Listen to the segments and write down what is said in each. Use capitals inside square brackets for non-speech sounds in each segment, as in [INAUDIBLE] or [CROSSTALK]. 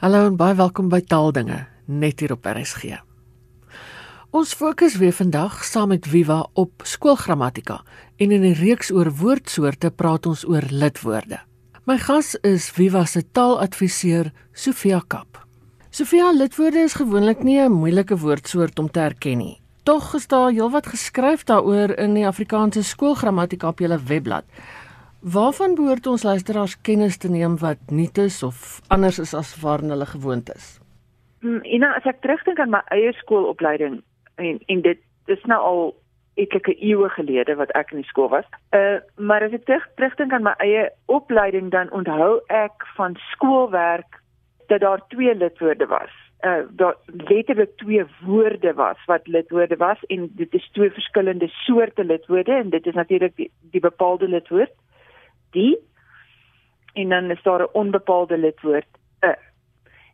Hallo en baie welkom by Taaldinge net hier op RSG. Ons fokus weer vandag saam met Viva op skoolgrammatika en in 'n reeks oor woordsoorte praat ons oor lidwoorde. My gas is Viva se taaladviseur Sofia Kap. Sofia, lidwoorde is gewoonlik nie 'n moeilike woordsoort om te herken nie. Tog is daar heelwat geskryf daaroor in die Afrikaanse skoolgrammatika op julle webblad. Waarvan behoort ons luisteraars kennis te neem wat nuut is of anders is as waarna hulle gewoond is? Mm, en as ek terugdink aan my eie skoolopleiding en en dit is nou al etlike eeue gelede wat ek in die skool was. Uh maar as ek terug terugdink aan my eie opleiding dan onthou ek van skoolwerk dat daar twee lidwoorde was. Uh daar letterlik twee woorde was wat lidwoorde was en dit is twee verskillende soorte lidwoorde en dit is natuurlik die, die bepaalde lidwoord die en dan is daar 'n onbepaalde lidwoord 'n.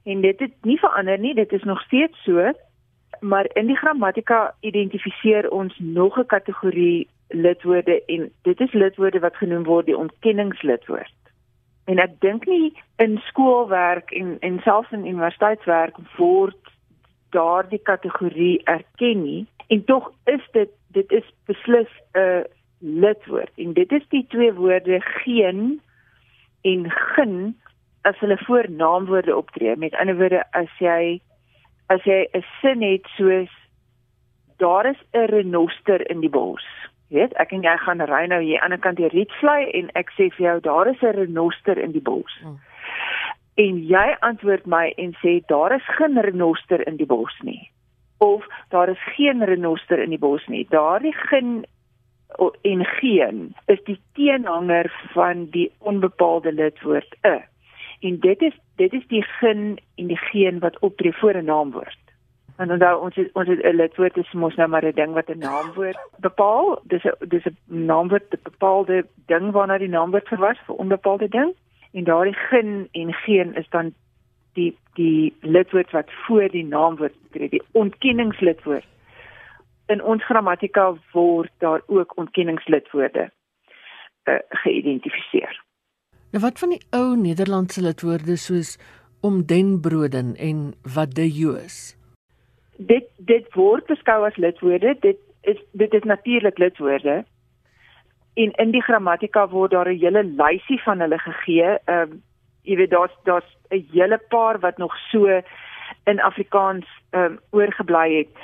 En dit het nie verander nie, dit is nog steeds so, maar in die grammatika identifiseer ons nog 'n kategorie lidwoorde en dit is lidwoorde wat genoem word die ontkenningslidwoord. En ek dink nie in skoolwerk en en selfs in universiteitswerk word daardie kategorie erken nie en tog is dit dit is beslis 'n lidwoord. En dit is die twee woorde geen en gin as hulle voor naamwoorde optree. Met ander woorde as jy as jy 'n sin het soos daar is 'n renoster in die bos. Weet ek en jy gaan ry nou hier aan die ander kant die rietvlei en ek sê vir jou daar is 'n renoster in die bos. Hmm. en jy antwoord my en sê daar is geen renoster in die bos nie. Of daar is geen renoster in die bos nie. Daardie geen en geen is die teenhanger van die onbepaalde lidwoord 'n. En dit is dit is die gin en die geen wat optree voor 'n naamwoord. En dan ons het, ons het 'n lidwoord is mos nou maar 'n ding wat 'n naamwoord bepaal. Dis 'n dis 'n naamwoord 'n bepaalde ding waarna die naamwoord verwys vir onbepaalde ding. En daardie gin en geen is dan die die lidwoord wat voor die naamwoord tree, die ontkenningslidwoord in ons grammatika word daar ook ontkenningslidwoorde uh, geïdentifiseer. Nou wat van die ou Nederlandse lidwoorde soos om den broden en wat de joos? Dit dit word beskou as lidwoorde. Dit is dit is natuurlik lidwoorde. En in die grammatika word daar 'n hele lysie van hulle gegee. Ehm uh, jy weet daar's daar's 'n hele paar wat nog so in Afrikaans ehm um, oorgebly het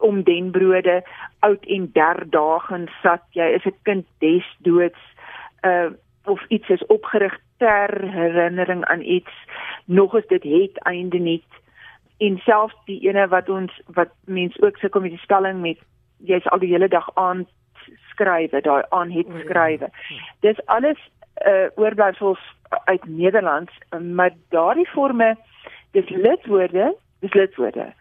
om den brode oud en derdagen sat. Jy is 'n kind des doods uh of iets is opgerig ter herinnering aan iets. Nog is dit het einde nie en selfs die ene wat ons wat mens ook sukkel met die spelling met jy's al die hele dag aan skrywe daai aan het skrywe. Dis alles uh oorblyfsels uit Nederlands maar daardie forme dis lidwoorde dis lidwoorde.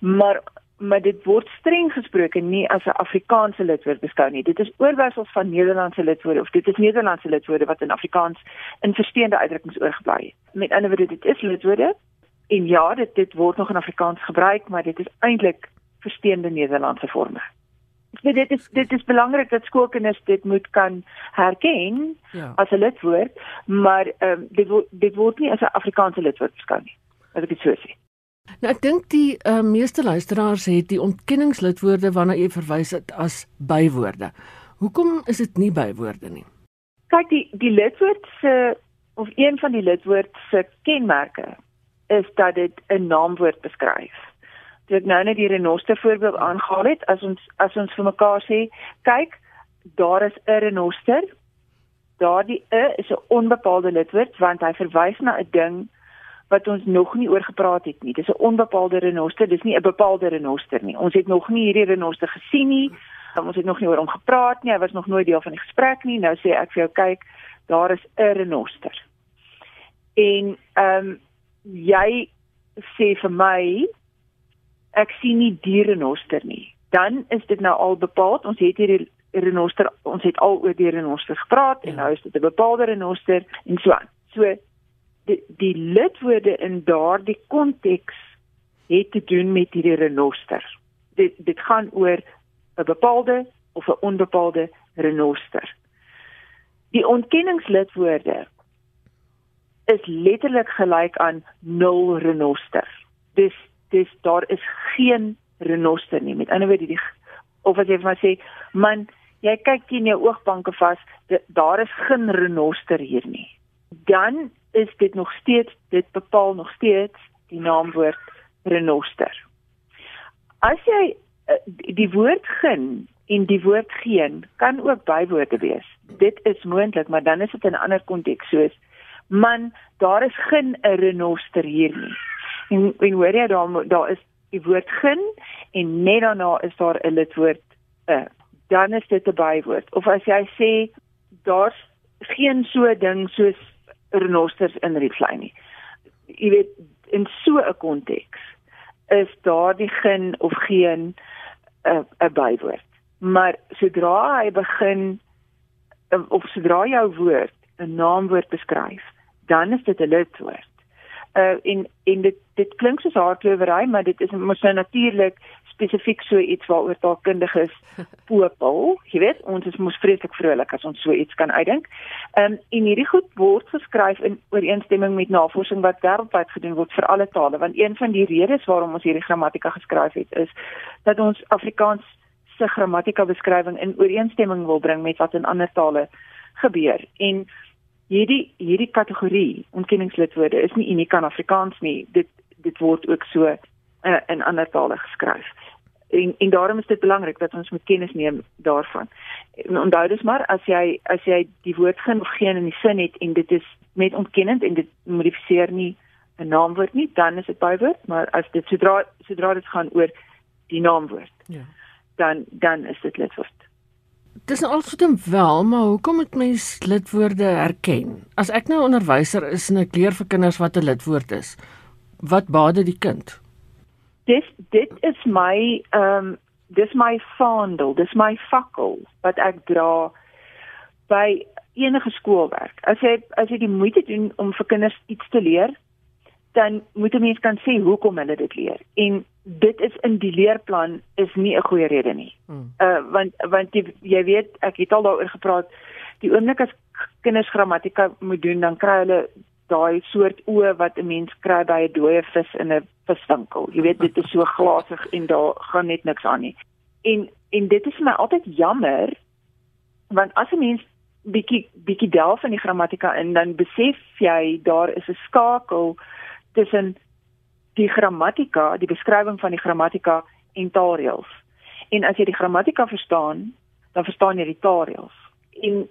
Maar maar dit word streng gesproke nie as 'n Afrikaanse lidwoord beskou nie. Dit is oorblyfsels van Nederlandse lidwoorde of dit is Nederlandse lidwoorde wat in Afrikaans in versteende uitdrukkings oorgebly het. Met ander woorde, dit is lidwoorde en ja, dit dit word nog in Afrikaans gebruik, maar dit is eintlik versteende Nederlandse forme. So dit is dit is belangrik dat skoolkinders dit moet kan herken ja. as 'n lidwoord, maar ehm um, dit word dit word nie as 'n Afrikaanse lidwoord beskou nie. As ek dit so sê. Nou ek dink die uh, meeste luisteraars het die ontkenningslidwoorde waarna jy verwys het as bywoorde. Hoekom is dit nie bywoorde nie? Kyk die die lidwoord se of een van die lidwoord se kenmerke is dat dit 'n naamwoord beskryf. Dit nou net die renoster voorbeeld aangehaal het as ons as ons vir mekaar sê, kyk, daar is 'n renoster. Daardie 'n is 'n onbepaalde lidwoord want hy verwys na 'n ding wat ons nog nie oor gepraat het nie. Dis 'n onbepaalde renoster, dis nie 'n bepaalde renoster nie. Ons het nog nie hierdie renoster gesien nie. Ons het nog nie oor hom gepraat nie. Hy was nog nooit deel van die gesprek nie. Nou sê ek vir jou, kyk, daar is 'n renoster. En ehm um, jy sê vir my ek sien nie die renoster nie. Dan is dit nou al bepaal. Ons het hierdie renoster, ons het al oor die renoster gepraat ja. en nou is dit 'n bepaalde renoster en so aan. So die, die lidwoorde in daardie konteks het te doen met hierdie renoster. Dit dit gaan oor 'n bepaalde of 'n onbepaalde renoster. Die ontkenningslidwoorde is letterlik gelyk aan 0 renoster. Dis dis daar is geen renoster nie. Met ander woorde die of as jy vir my sê, man, jy kyk teen jou oogbanke vas, daar is geen renoster hier nie. Dan is dit nog steeds dit bepaal nog steeds die naamwoord renoster. As jy eh, die woord geen en die woord geen kan ook bywoorde wees. Dit is moontlik, maar dan is dit in 'n ander konteks soos man, daar is geen 'n renoster hier nie. En en hoor jy daar daar is die woord geen en net daarna is daar 'n lidwoord 'n. Uh, dan is dit 'n bywoord. Of as jy sê daar's geen so ding soos renosters in Rietvlei nie. Jy weet in so 'n konteks is daardie geen of geen 'n 'n bywoord. Maar sodra hy begin of sodra jou woord 'n naamwoord beskryf, dan is dit 'n lidwoord. Uh en en dit dit klink soos haarklewery, maar dit is mos nou natuurlik spesifiek so iets waaroor taalkundig is [LAUGHS] popel. Jy weet, ons is mos vreeslik vrolik as ons so iets kan uitdink. Ehm um, en hierdie goed word geskryf in ooreenstemming met navorsing wat wêreldwyd gedoen word vir alle tale, want een van die redes waarom ons hierdie grammatika geskryf het is dat ons Afrikaans se grammatika beskrywing in ooreenstemming wil bring met wat in ander tale gebeur. En hierdie hierdie kategorie ontkenningslidwoorde is nie uniek aan Afrikaans nie. Dit dit word ook so uh, in ander tale geskryf. En en daarom is dit belangrik dat ons moet kennis neem daarvan. En onthou dus maar as jy as jy die woord geen of geen in die sin het en dit is met ontkennend en dit modifiseer nie 'n naamwoord nie, dan is dit bywoord, maar as dit sodra sodra dit gaan oor die naamwoord. Ja. Dan dan is dit lidwoord. Dis nou alsoos wel, maar hoekom moet mens lidwoorde herken? As ek nou onderwyser is en ek leer vir kinders wat 'n lidwoord is, wat baade die kind? Dis dit is my ehm um, dis my vaandel, dis my fakkel wat ek dra by enige skoolwerk. As jy as jy die moeite doen om vir kinders iets te leer, dan moet 'n mens kan sê hoekom hulle dit leer. En dit is in die leerplan is nie 'n goeie rede nie. Hmm. Uh want want jy, jy weet, ek het al daaroor gepraat. Die oomblik as kinders grammatika moet doen, dan kry hulle daai soort oë wat 'n mens kry by 'n dooie vis in 'n viswinkel. Jy weet dit is so glasig en daar gaan net niks aan nie. En en dit is vir my altyd jammer want as 'n mens bietjie bietjie delf in die grammatika en dan besef jy daar is 'n skakel tussen die grammatika, die beskrywing van die grammatika en taalreëls. En as jy die grammatika verstaan, dan verstaan jy die taalreëls. En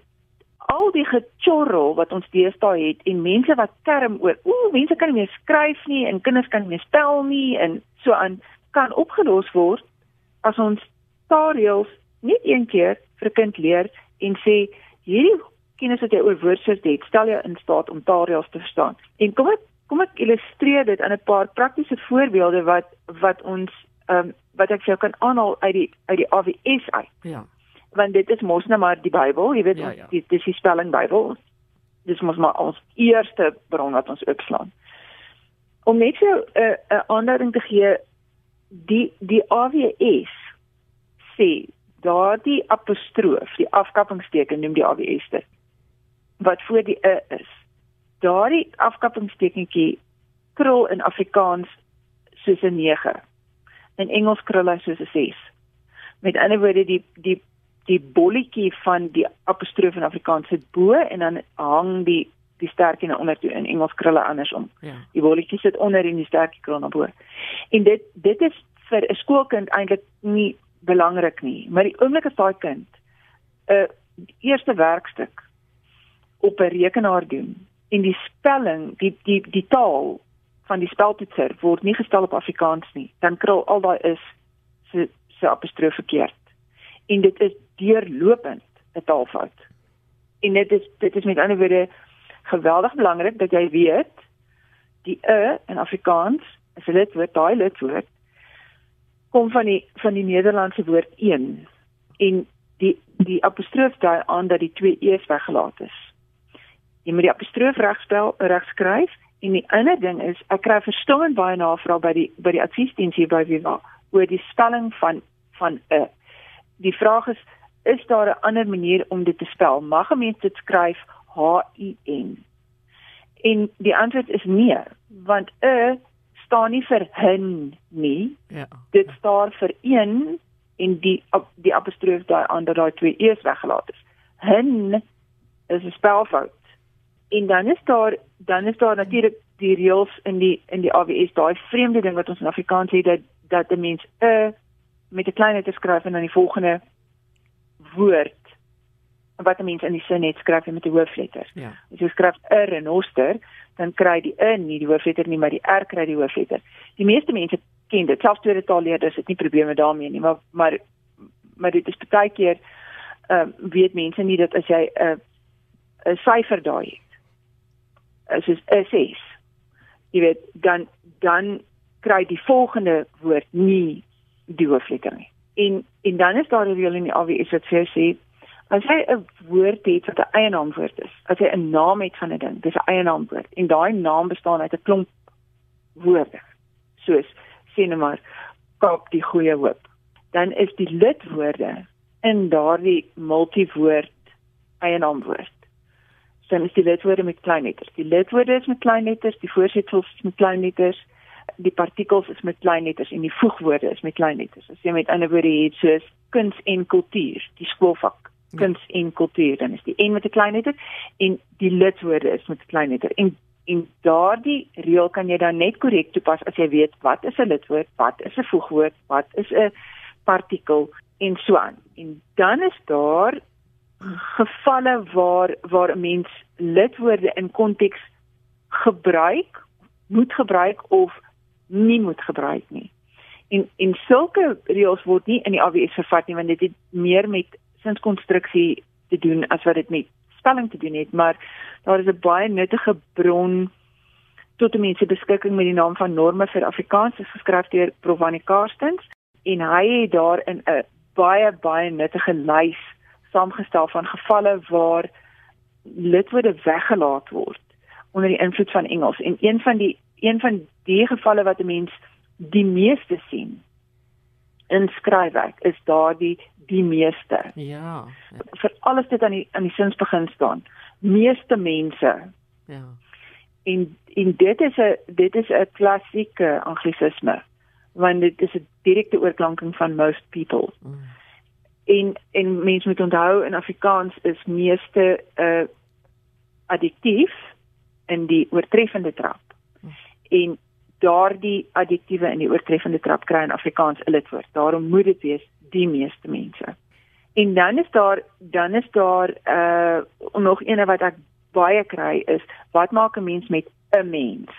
al die gechorrel wat ons deesdae het en mense wat term oor ooh mense kan nie meer skryf nie en kinders kan nie meer spel nie en so aan kan opgelos word as ons taalreëls net een keer vir 'n kind leer en sê hierdie kennis wat jy oor woordsoorte het stel jou in staat om taalreëls te verstaan. En kom ek kom ek illustreer dit in 'n paar praktiese voorbeelde wat wat ons ehm um, wat ek jou kan aanhaal uit die uit die AWS uit. Ja want dit is mos nou maar die Bybel, jy weet, ja, ja. dit is die spelling Bybel. Dis mos maar ons eerste bron wat ons oopslaan. Om net so 'n uh, 'n aanduiding te gee, die die AWS sê daardie apostroof, die afkappingsteken noem die AWS dit wat voor die e is. Daardie afkappingstekentjie krul in Afrikaans soos 'n 9. In Engels krul hy soos 'n 6. Met ander woorde die die die bolletjie van die apostroof in Afrikaans sit bo en dan hang die die sterkie na onder toe in Engels krulle andersom. Ja. Die bolletjie sit onder en die sterkie krul na bo. En dit dit is vir 'n skoolkind eintlik nie belangrik nie, maar die oomblik as daai kind 'n eerste werkstuk op 'n rekenaar doen en die spelling, die die die taal van die speltoetser word nie gestel op Afrikaans nie, dan krul al daai is se se apostroof verkeerd. En dit is deurlopend 'n taalfout. En dit is dit is met ander woorde geweldig belangrik dat jy weet die e in Afrikaans as dit word daai lidwoord kom van die van die Nederlandse woord een en die die apostroof daai aan dat die twee e's weggelaat is. Jy moet die apostroof regspel regskryf en die ander ding is ek kry verstommend baie navrae by die by die adviesdiens hier by Viva oor die spelling van van 'n. E. Die vraag is is daar 'n ander manier om dit te spel? Mag 'n mens dit skryf H U N? En die antwoord is nee, want 'n staan nie vir hin nie. Ja. Dit staan vir een en die die apostroof daai ander daai twee e's weggelaat is. Hin is 'n spelfout. En dan is daar dan is daar natuurlik die reëls in die in die AWS daai vreemde ding wat ons in Afrikaans sê dat dat 'n mens 'n met 'n klein letter skryf en dan die volgende woord wat 'n mens in die sin net skryf met 'n hoofletter. Ja. As jy skryf 'n renoster, dan kry die 'n nie die hoofletter nie, maar die r kry die hoofletter. Die meeste mense ken dit. Selfs tweede taalleerders het nie probleme daarmee nie, maar maar maar dit is baie keer ehm uh, weet mense nie dat as jy 'n uh, 'n syfer daai het. As is 'n 6. Jy weet, dan dan kry die volgende woord nie die hoofletter nie. En en dan is daar 'n reël in die AWS wat vir jou sê as jy 'n woord het wat 'n eienaamwoord is, as jy 'n naam het van 'n ding, dis 'n eienaamwoord en daai naam bestaan uit 'n klomp woorde. Soos sê net maar Kaap die goeie hoop. Dan is die lidwoorde in daardie multiwoord eienaamwoord. Dan is die lidwoorde met klein letters. Die lidwoorde is met klein letters, die voorsetsels is met klein letters, die partikels is met klein letters en die voegwoorde is met klein letters. As jy met ander woorde het soos kuns en kultuur, die skoolvak kuns ja. en kultuur, dan is die N met 'n klein letter en die lidwoorde is met 'n klein letter. En en daardie reël kan jy dan net korrek toepas as jy weet wat is 'n lidwoord, wat is 'n voegwoord, wat is 'n partikel en so aan. En dan is daar gevalle waar waar 'n mens lidwoorde in konteks gebruik, moet gebruik of nie moet gebruik nie. En en sulke reëls word nie in die AWS vervat nie want dit het meer met sinskonstruksie te doen as wat dit met spelling te doen het, maar daar is 'n baie nuttige bron tot mense beskikking met die naam van Norme vir Afrikaans geskryf deur Provani Karstens en hy het daar in 'n baie baie nuttige lys saamgestel van gevalle waar lidwoorde weggelaat word onder die invloed van Engels en een van die een van die gevalle wat 'n mens die meeste sien in skryfwerk is daardie die meeste. Ja. Vir alles dit aan die aan die sins begin staan. Meeste mense. Ja. En en dit is 'n dit is 'n klassieke anglisisme want dit is 'n direkte oorklanking van most people. Mm. En en mense moet onthou in Afrikaans is meeste 'n uh, adjektief in die oortreffende trap. En daardie adjektiewe in die oortreffende trap kry in Afrikaans 'n lidwoord. Daarom moet dit wees die meeste mense. En dan is daar dan is daar uh nog eene wat ek baie kry is wat maak 'n mens met 'n mens?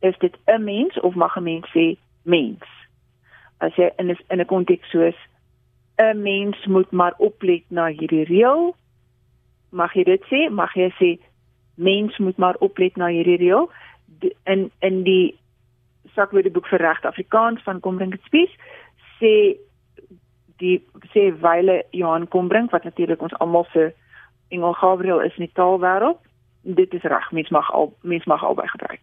Is dit 'n mens of mag 'n mens sê mens? As jy in 'n in 'n konteks soos 'n mens moet maar oplet na hierdie reël, mag jy dit sê? Mag jy sê mens moet maar oplet na hierdie reël? In in die sakwoordeboek vir reg Afrikaans van Kombrink spies sê die sê wyle Johan Kombrink wat natuurlik ons almal se Engel Gabriel is in die taalwêreld dit is reg mens mag al mens mag albei gebruik.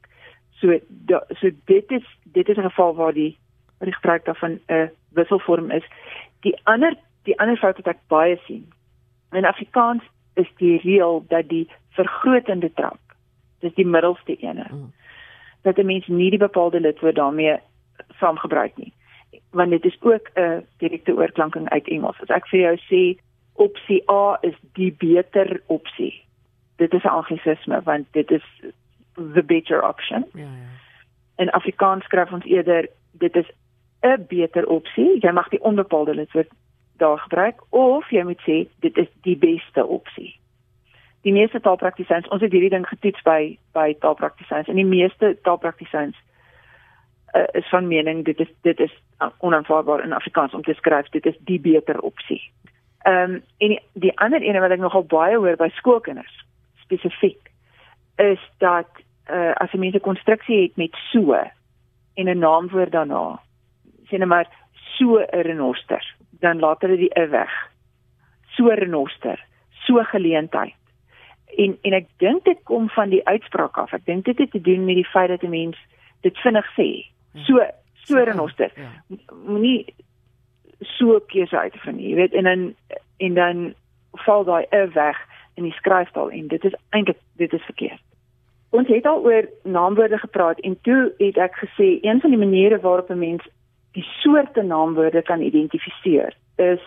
So da, so dit is dit is 'n geval waar die waar die gebruik daarvan 'n uh, wisselvorm is. Die ander die ander fout wat ek baie sien in Afrikaans is die reël dat die vergrotende trap dis die middelste ene mm dat 'n mens nie die bepaalde lidwoord daarmee saamgebruik nie. Want dit is ook 'n direkte oorklanking uit Engels. As ek vir jou sê opsie A is die beter opsie. Dit is 'n anglisisme want dit is the better option. Ja ja. In Afrikaans skryf ons eerder dit is 'n beter opsie. Jy mag die onbepaalde lidwoord daar gebruik of jy moet sê dit is die beste opsie die meeste taalpraktisyns, ons het hierdie ding getoets by by taalpraktisyns en die meeste taalpraktisyns uh, is van mening dit is dit is onaanvaarbaar in Afrikaans om te skryf dit is die beter opsie. Ehm um, en die, die ander ene wat ek nogal baie hoor by skoolkinders spesifiek is dat uh, as jy 'n konstruksie het met so en 'n naamwoord daarna sê net maar so 'n renoster dan laat hulle die e weg. So renoster, so geleentheid en en ek dink dit kom van die uitspraak af. Ek dink dit het te doen met die feit dat 'n mens dit vinnig sê. Ja. So so renoster. Ja. Moenie so keuse uitvind nie, jy weet en dan en dan val daai e weg in die skryftaal en dit is eintlik dit is verkeerd. Ons het al oor naamwoorde gepraat en toe het ek gesê een van die maniere waarop 'n mens die soorte naamwoorde kan identifiseer is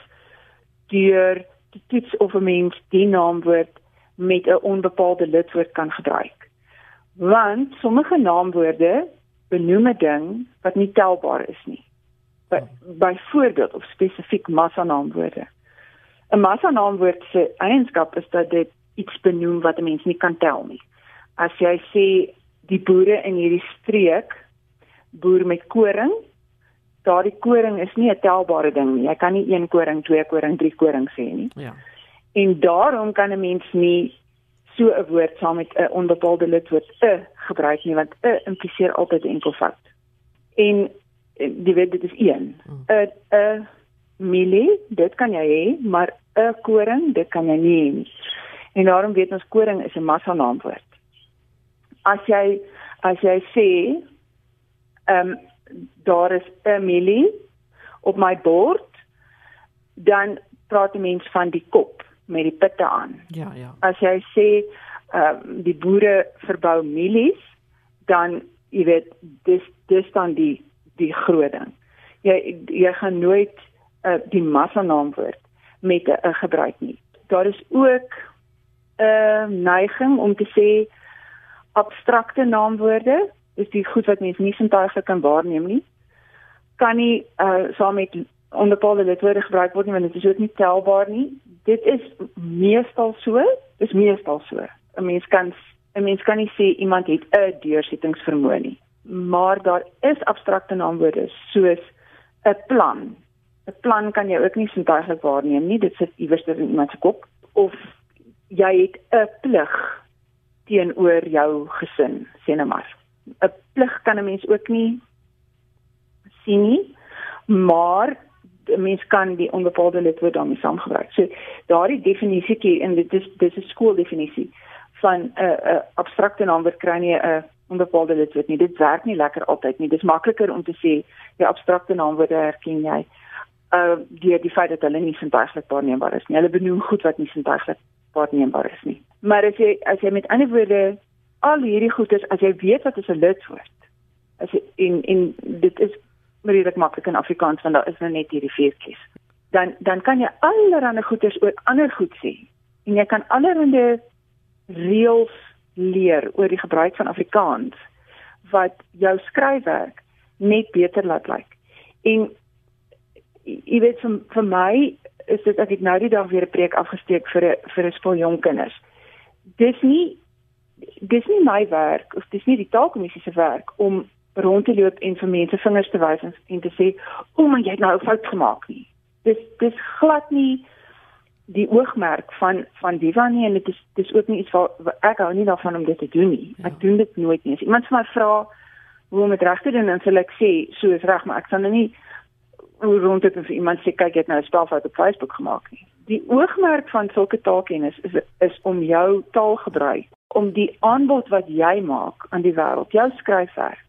deur te toets of 'n mens die naamwoord met 'n onbepaalde lidwoord kan gebruik. Want sommige naamwoorde benoem 'n ding wat nie telbaar is nie. By, byvoorbeeld of spesifiek massa naamwoorde. 'n Massa naamwoord se eienskap is dat dit iets benoem wat 'n mens nie kan tel nie. As jy sê die boere in hierdie streek boer met koring, daardie koring is nie 'n telbare ding nie. Jy kan nie een koring, twee koring, drie koring sê nie. Ja. En daarom kan 'n mens nie so 'n woord saam met 'n onbepaalde lidwoord 'n gebruik nie want 'n impliseer altyd enkelvoud. En die wet dit is 1. 'n 'n milie, dit kan jy hê, maar 'n koring, dit kan jy nie hê nie. En daarom weet ons koring is 'n massa naamwoord. As jy as jy sê ehm um, daar is 'n milie op my bord, dan praat die mens van die kop met die pitte aan. Ja, ja. As jy sê ehm um, die boere verbou milies, dan jy weet dis dis dan die die groot ding. Jy jy gaan nooit uh, die massa naamwoord met 'n gebruik nie. Daar is ook 'n uh, neiging om te sê abstrakte naamwoorde is die goed wat mense nie sintuiglik kan waarneem nie. Kan nie uh saam met onbepaalde lidwoorde gebruik word nie want dit is ook nie telbaar nie. Dit is meestal so, is meestal so. 'n Mens kan 'n mens kan nie sê iemand het 'n deursettingsvermoë nie. Maar daar is abstrakte naamwoorde soos 'n plan. 'n Plan kan jy ook nie sintuiglik waarneem nie. Dit sit iewers in iemand se kop of jy het 'n plig teenoor jou gesin, sê net maar. 'n Plig kan 'n mens ook nie sien nie, maar mens kan die onbepaalde lidwoord daarmee saamgebruik. So daardie definisietjie en dit is dis 'n skooldefinisie van 'n uh, 'n uh, abstrakte naamwoord kry nie 'n uh, onbepaalde lidwoord nie. Dit werk nie lekker altyd nie. Dis makliker om te sê die abstrakte naamwoorde herken jy uh die die feit dat hulle nie sintuiglik waarneembaar is nie. Hulle benoem goed wat nie sintuiglik waarneembaar is nie. Maar as jy as jy met ander woorde al hierdie goeders as jy weet wat is 'n lidwoord. As jy en en dit is redelik maklik in Afrikaans want daar is nou net hierdie veertjies. Dan dan kan jy allerlei goeders oor ander goed sê. En jy kan allerlei reëls leer oor die gebruik van Afrikaans wat jou skryfwerk net beter laat lyk. En jy weet vir, vir my is dit ek het nou die dag weer 'n preek afgesteek vir 'n vir 'n skool jong kinders. Dis nie dis nie my werk of dis nie die taalkommissie se werk om rond te loop en vir mense vingers te wys en te sê, "O, maar jy het nou 'n fout gemaak nie." Dis dis glad nie die oogmerk van van Diva nie en dit is dis ook nie iets wat ek hou nie daarvan om dit te doen nie. Ja. Ek doen dit nooit nie. As iemand vir my vra hoe om dit reg te doen, dan sal ek sê, "So is reg, maar ek sal nou nie rond dit vir iemand sê, "Kyk, jy het nou 'n spelfout op Facebook gemaak nie." Die oogmerk van sulke taalkennis is is om jou taalgebruik, om die aanbod wat jy maak aan die wêreld, jou skryfwerk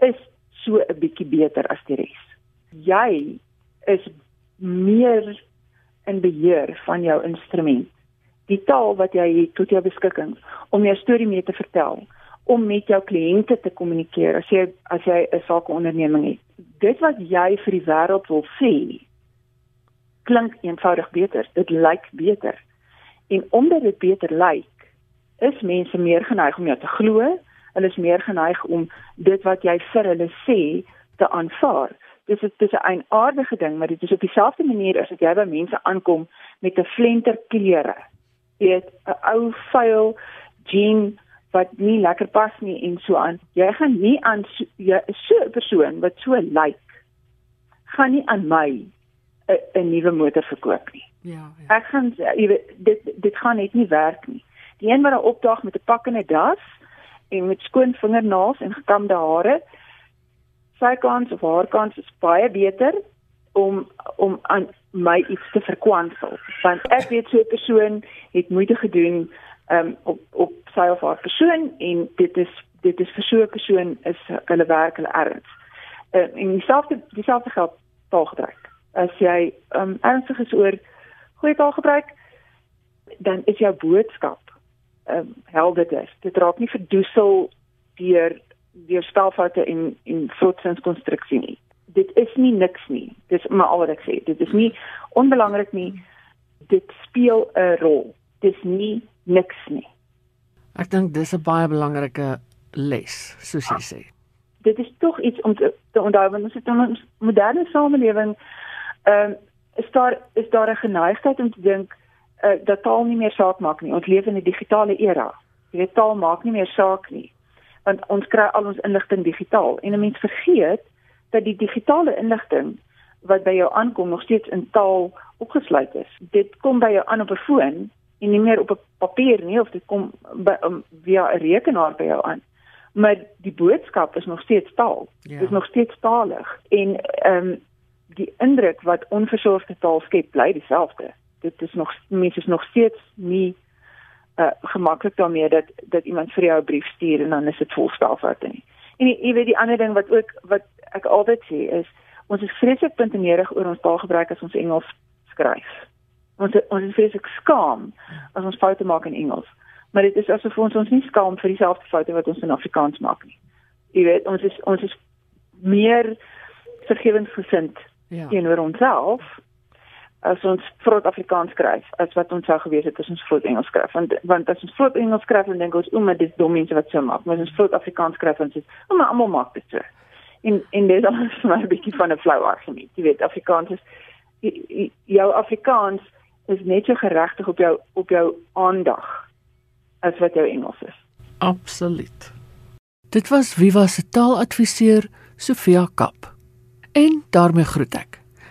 is so 'n bietjie beter as die res. Jy is meer in beheer van jou instrument. Die taal wat jy het tot jou beskikking om jou storie mee te vertel, om met jou kliënte te kommunikeer as jy as jy 'n sakeonderneming het. Dit wat jy vir die wêreld wil sê, klink eenvoudig beter. Dit lyk beter. En omdat dit beter lyk, is mense meer geneig om jou te glo hulle is meer geneig om dit wat jy vir hulle sê te aanvaar. Dis is dis 'n aardige ding, maar dit is op dieselfde manier as as jy by mense aankom met 'n flenter klere. Jy het 'n ou vuil jean wat nie lekker pas nie en so aan. Jy gaan nie aan so 'n persoon wat so lyk gaan nie aan my 'n nuwe motor verkoop nie. Ja, ja. Ek gaan jy weet dit dit gaan net nie werk nie. Die een wat daar opdaag met 'n pak en 'n das en met skoon vingernaels en gekamde hare. Sy kans of haar kans is baie beter om om aan my iets te verkwansel. Want ek weet so 'n persoon het moeite gedoen um, op op sy of haar persoon en dit is dit is vir so 'n persoon is hulle werk hulle erns. Uh, en dieselfde dieselfde geld taalgebruik. As jy um, ernstig is oor goeie taalgebruik, dan is jou boodskap um, helder is. Dit raak nie verdoesel deur deur spelfoute en en vlotsinskonstruksie nie. Dit is nie niks nie. Dis maar al wat ek sê. Dit is nie onbelangrik nie. Dit speel 'n rol. Dis nie niks nie. Ek dink dis 'n baie belangrike les, soos jy sê. Dit is tog iets om te, te onthou want ons het in ons moderne samelewing ehm um, is daar is daar 'n geneigtheid om te dink uh, dat taal nie meer saak maak nie. Ons leef in 'n digitale era. Jy weet taal maak nie meer saak nie. Want ons kry al ons inligting digitaal en 'n mens vergeet dat die digitale inligting wat by jou aankom nog steeds in taal opgesluit is. Dit kom by jou aan op 'n foon en nie meer op 'n papier nie of dit kom by, um, via 'n rekenaar by jou aan. Maar die boodskap is nog steeds taal. Ja. Dit is nog steeds taalig en ehm um, die indruk wat onversorgde taal skep bly dieselfde. Dit is nog mense is nog steeds nie uh gemaklik daarmee dat dat iemand vir jou 'n brief stuur en dan is dit vol spelfoute nie. En jy weet die ander ding wat ook wat ek altyd sê is ons is vreeslik puntenerig oor ons taalgebruik as ons Engels skryf. Ons ons is vreeslik skaam as ons foute maak in Engels. Maar dit is asof ons ons nie skaam vir dieselfde foute wat ons in Afrikaans maak nie. Jy weet ons is ons is meer vergewensgesind ja. teenoor onsself as ons vrot Afrikaans skryf as wat ons sou gewees het as ons vrot Engels skryf. Want want as ons vrot Engels skryf dan dink ons o maar dis dom mense wat so maak. Maar as ons vrot Afrikaans skryf dan sê o maar almal maak dit so. En en dis al [LAUGHS] vir my 'n bietjie van 'n flou argument. Jy weet Afrikaans is jou Afrikaans is net so geregtig op jou op jou aandag as wat jou Engels is. Absoluut. Dit was Viva se taaladviseur Sofia Kap En daarmee groet ek.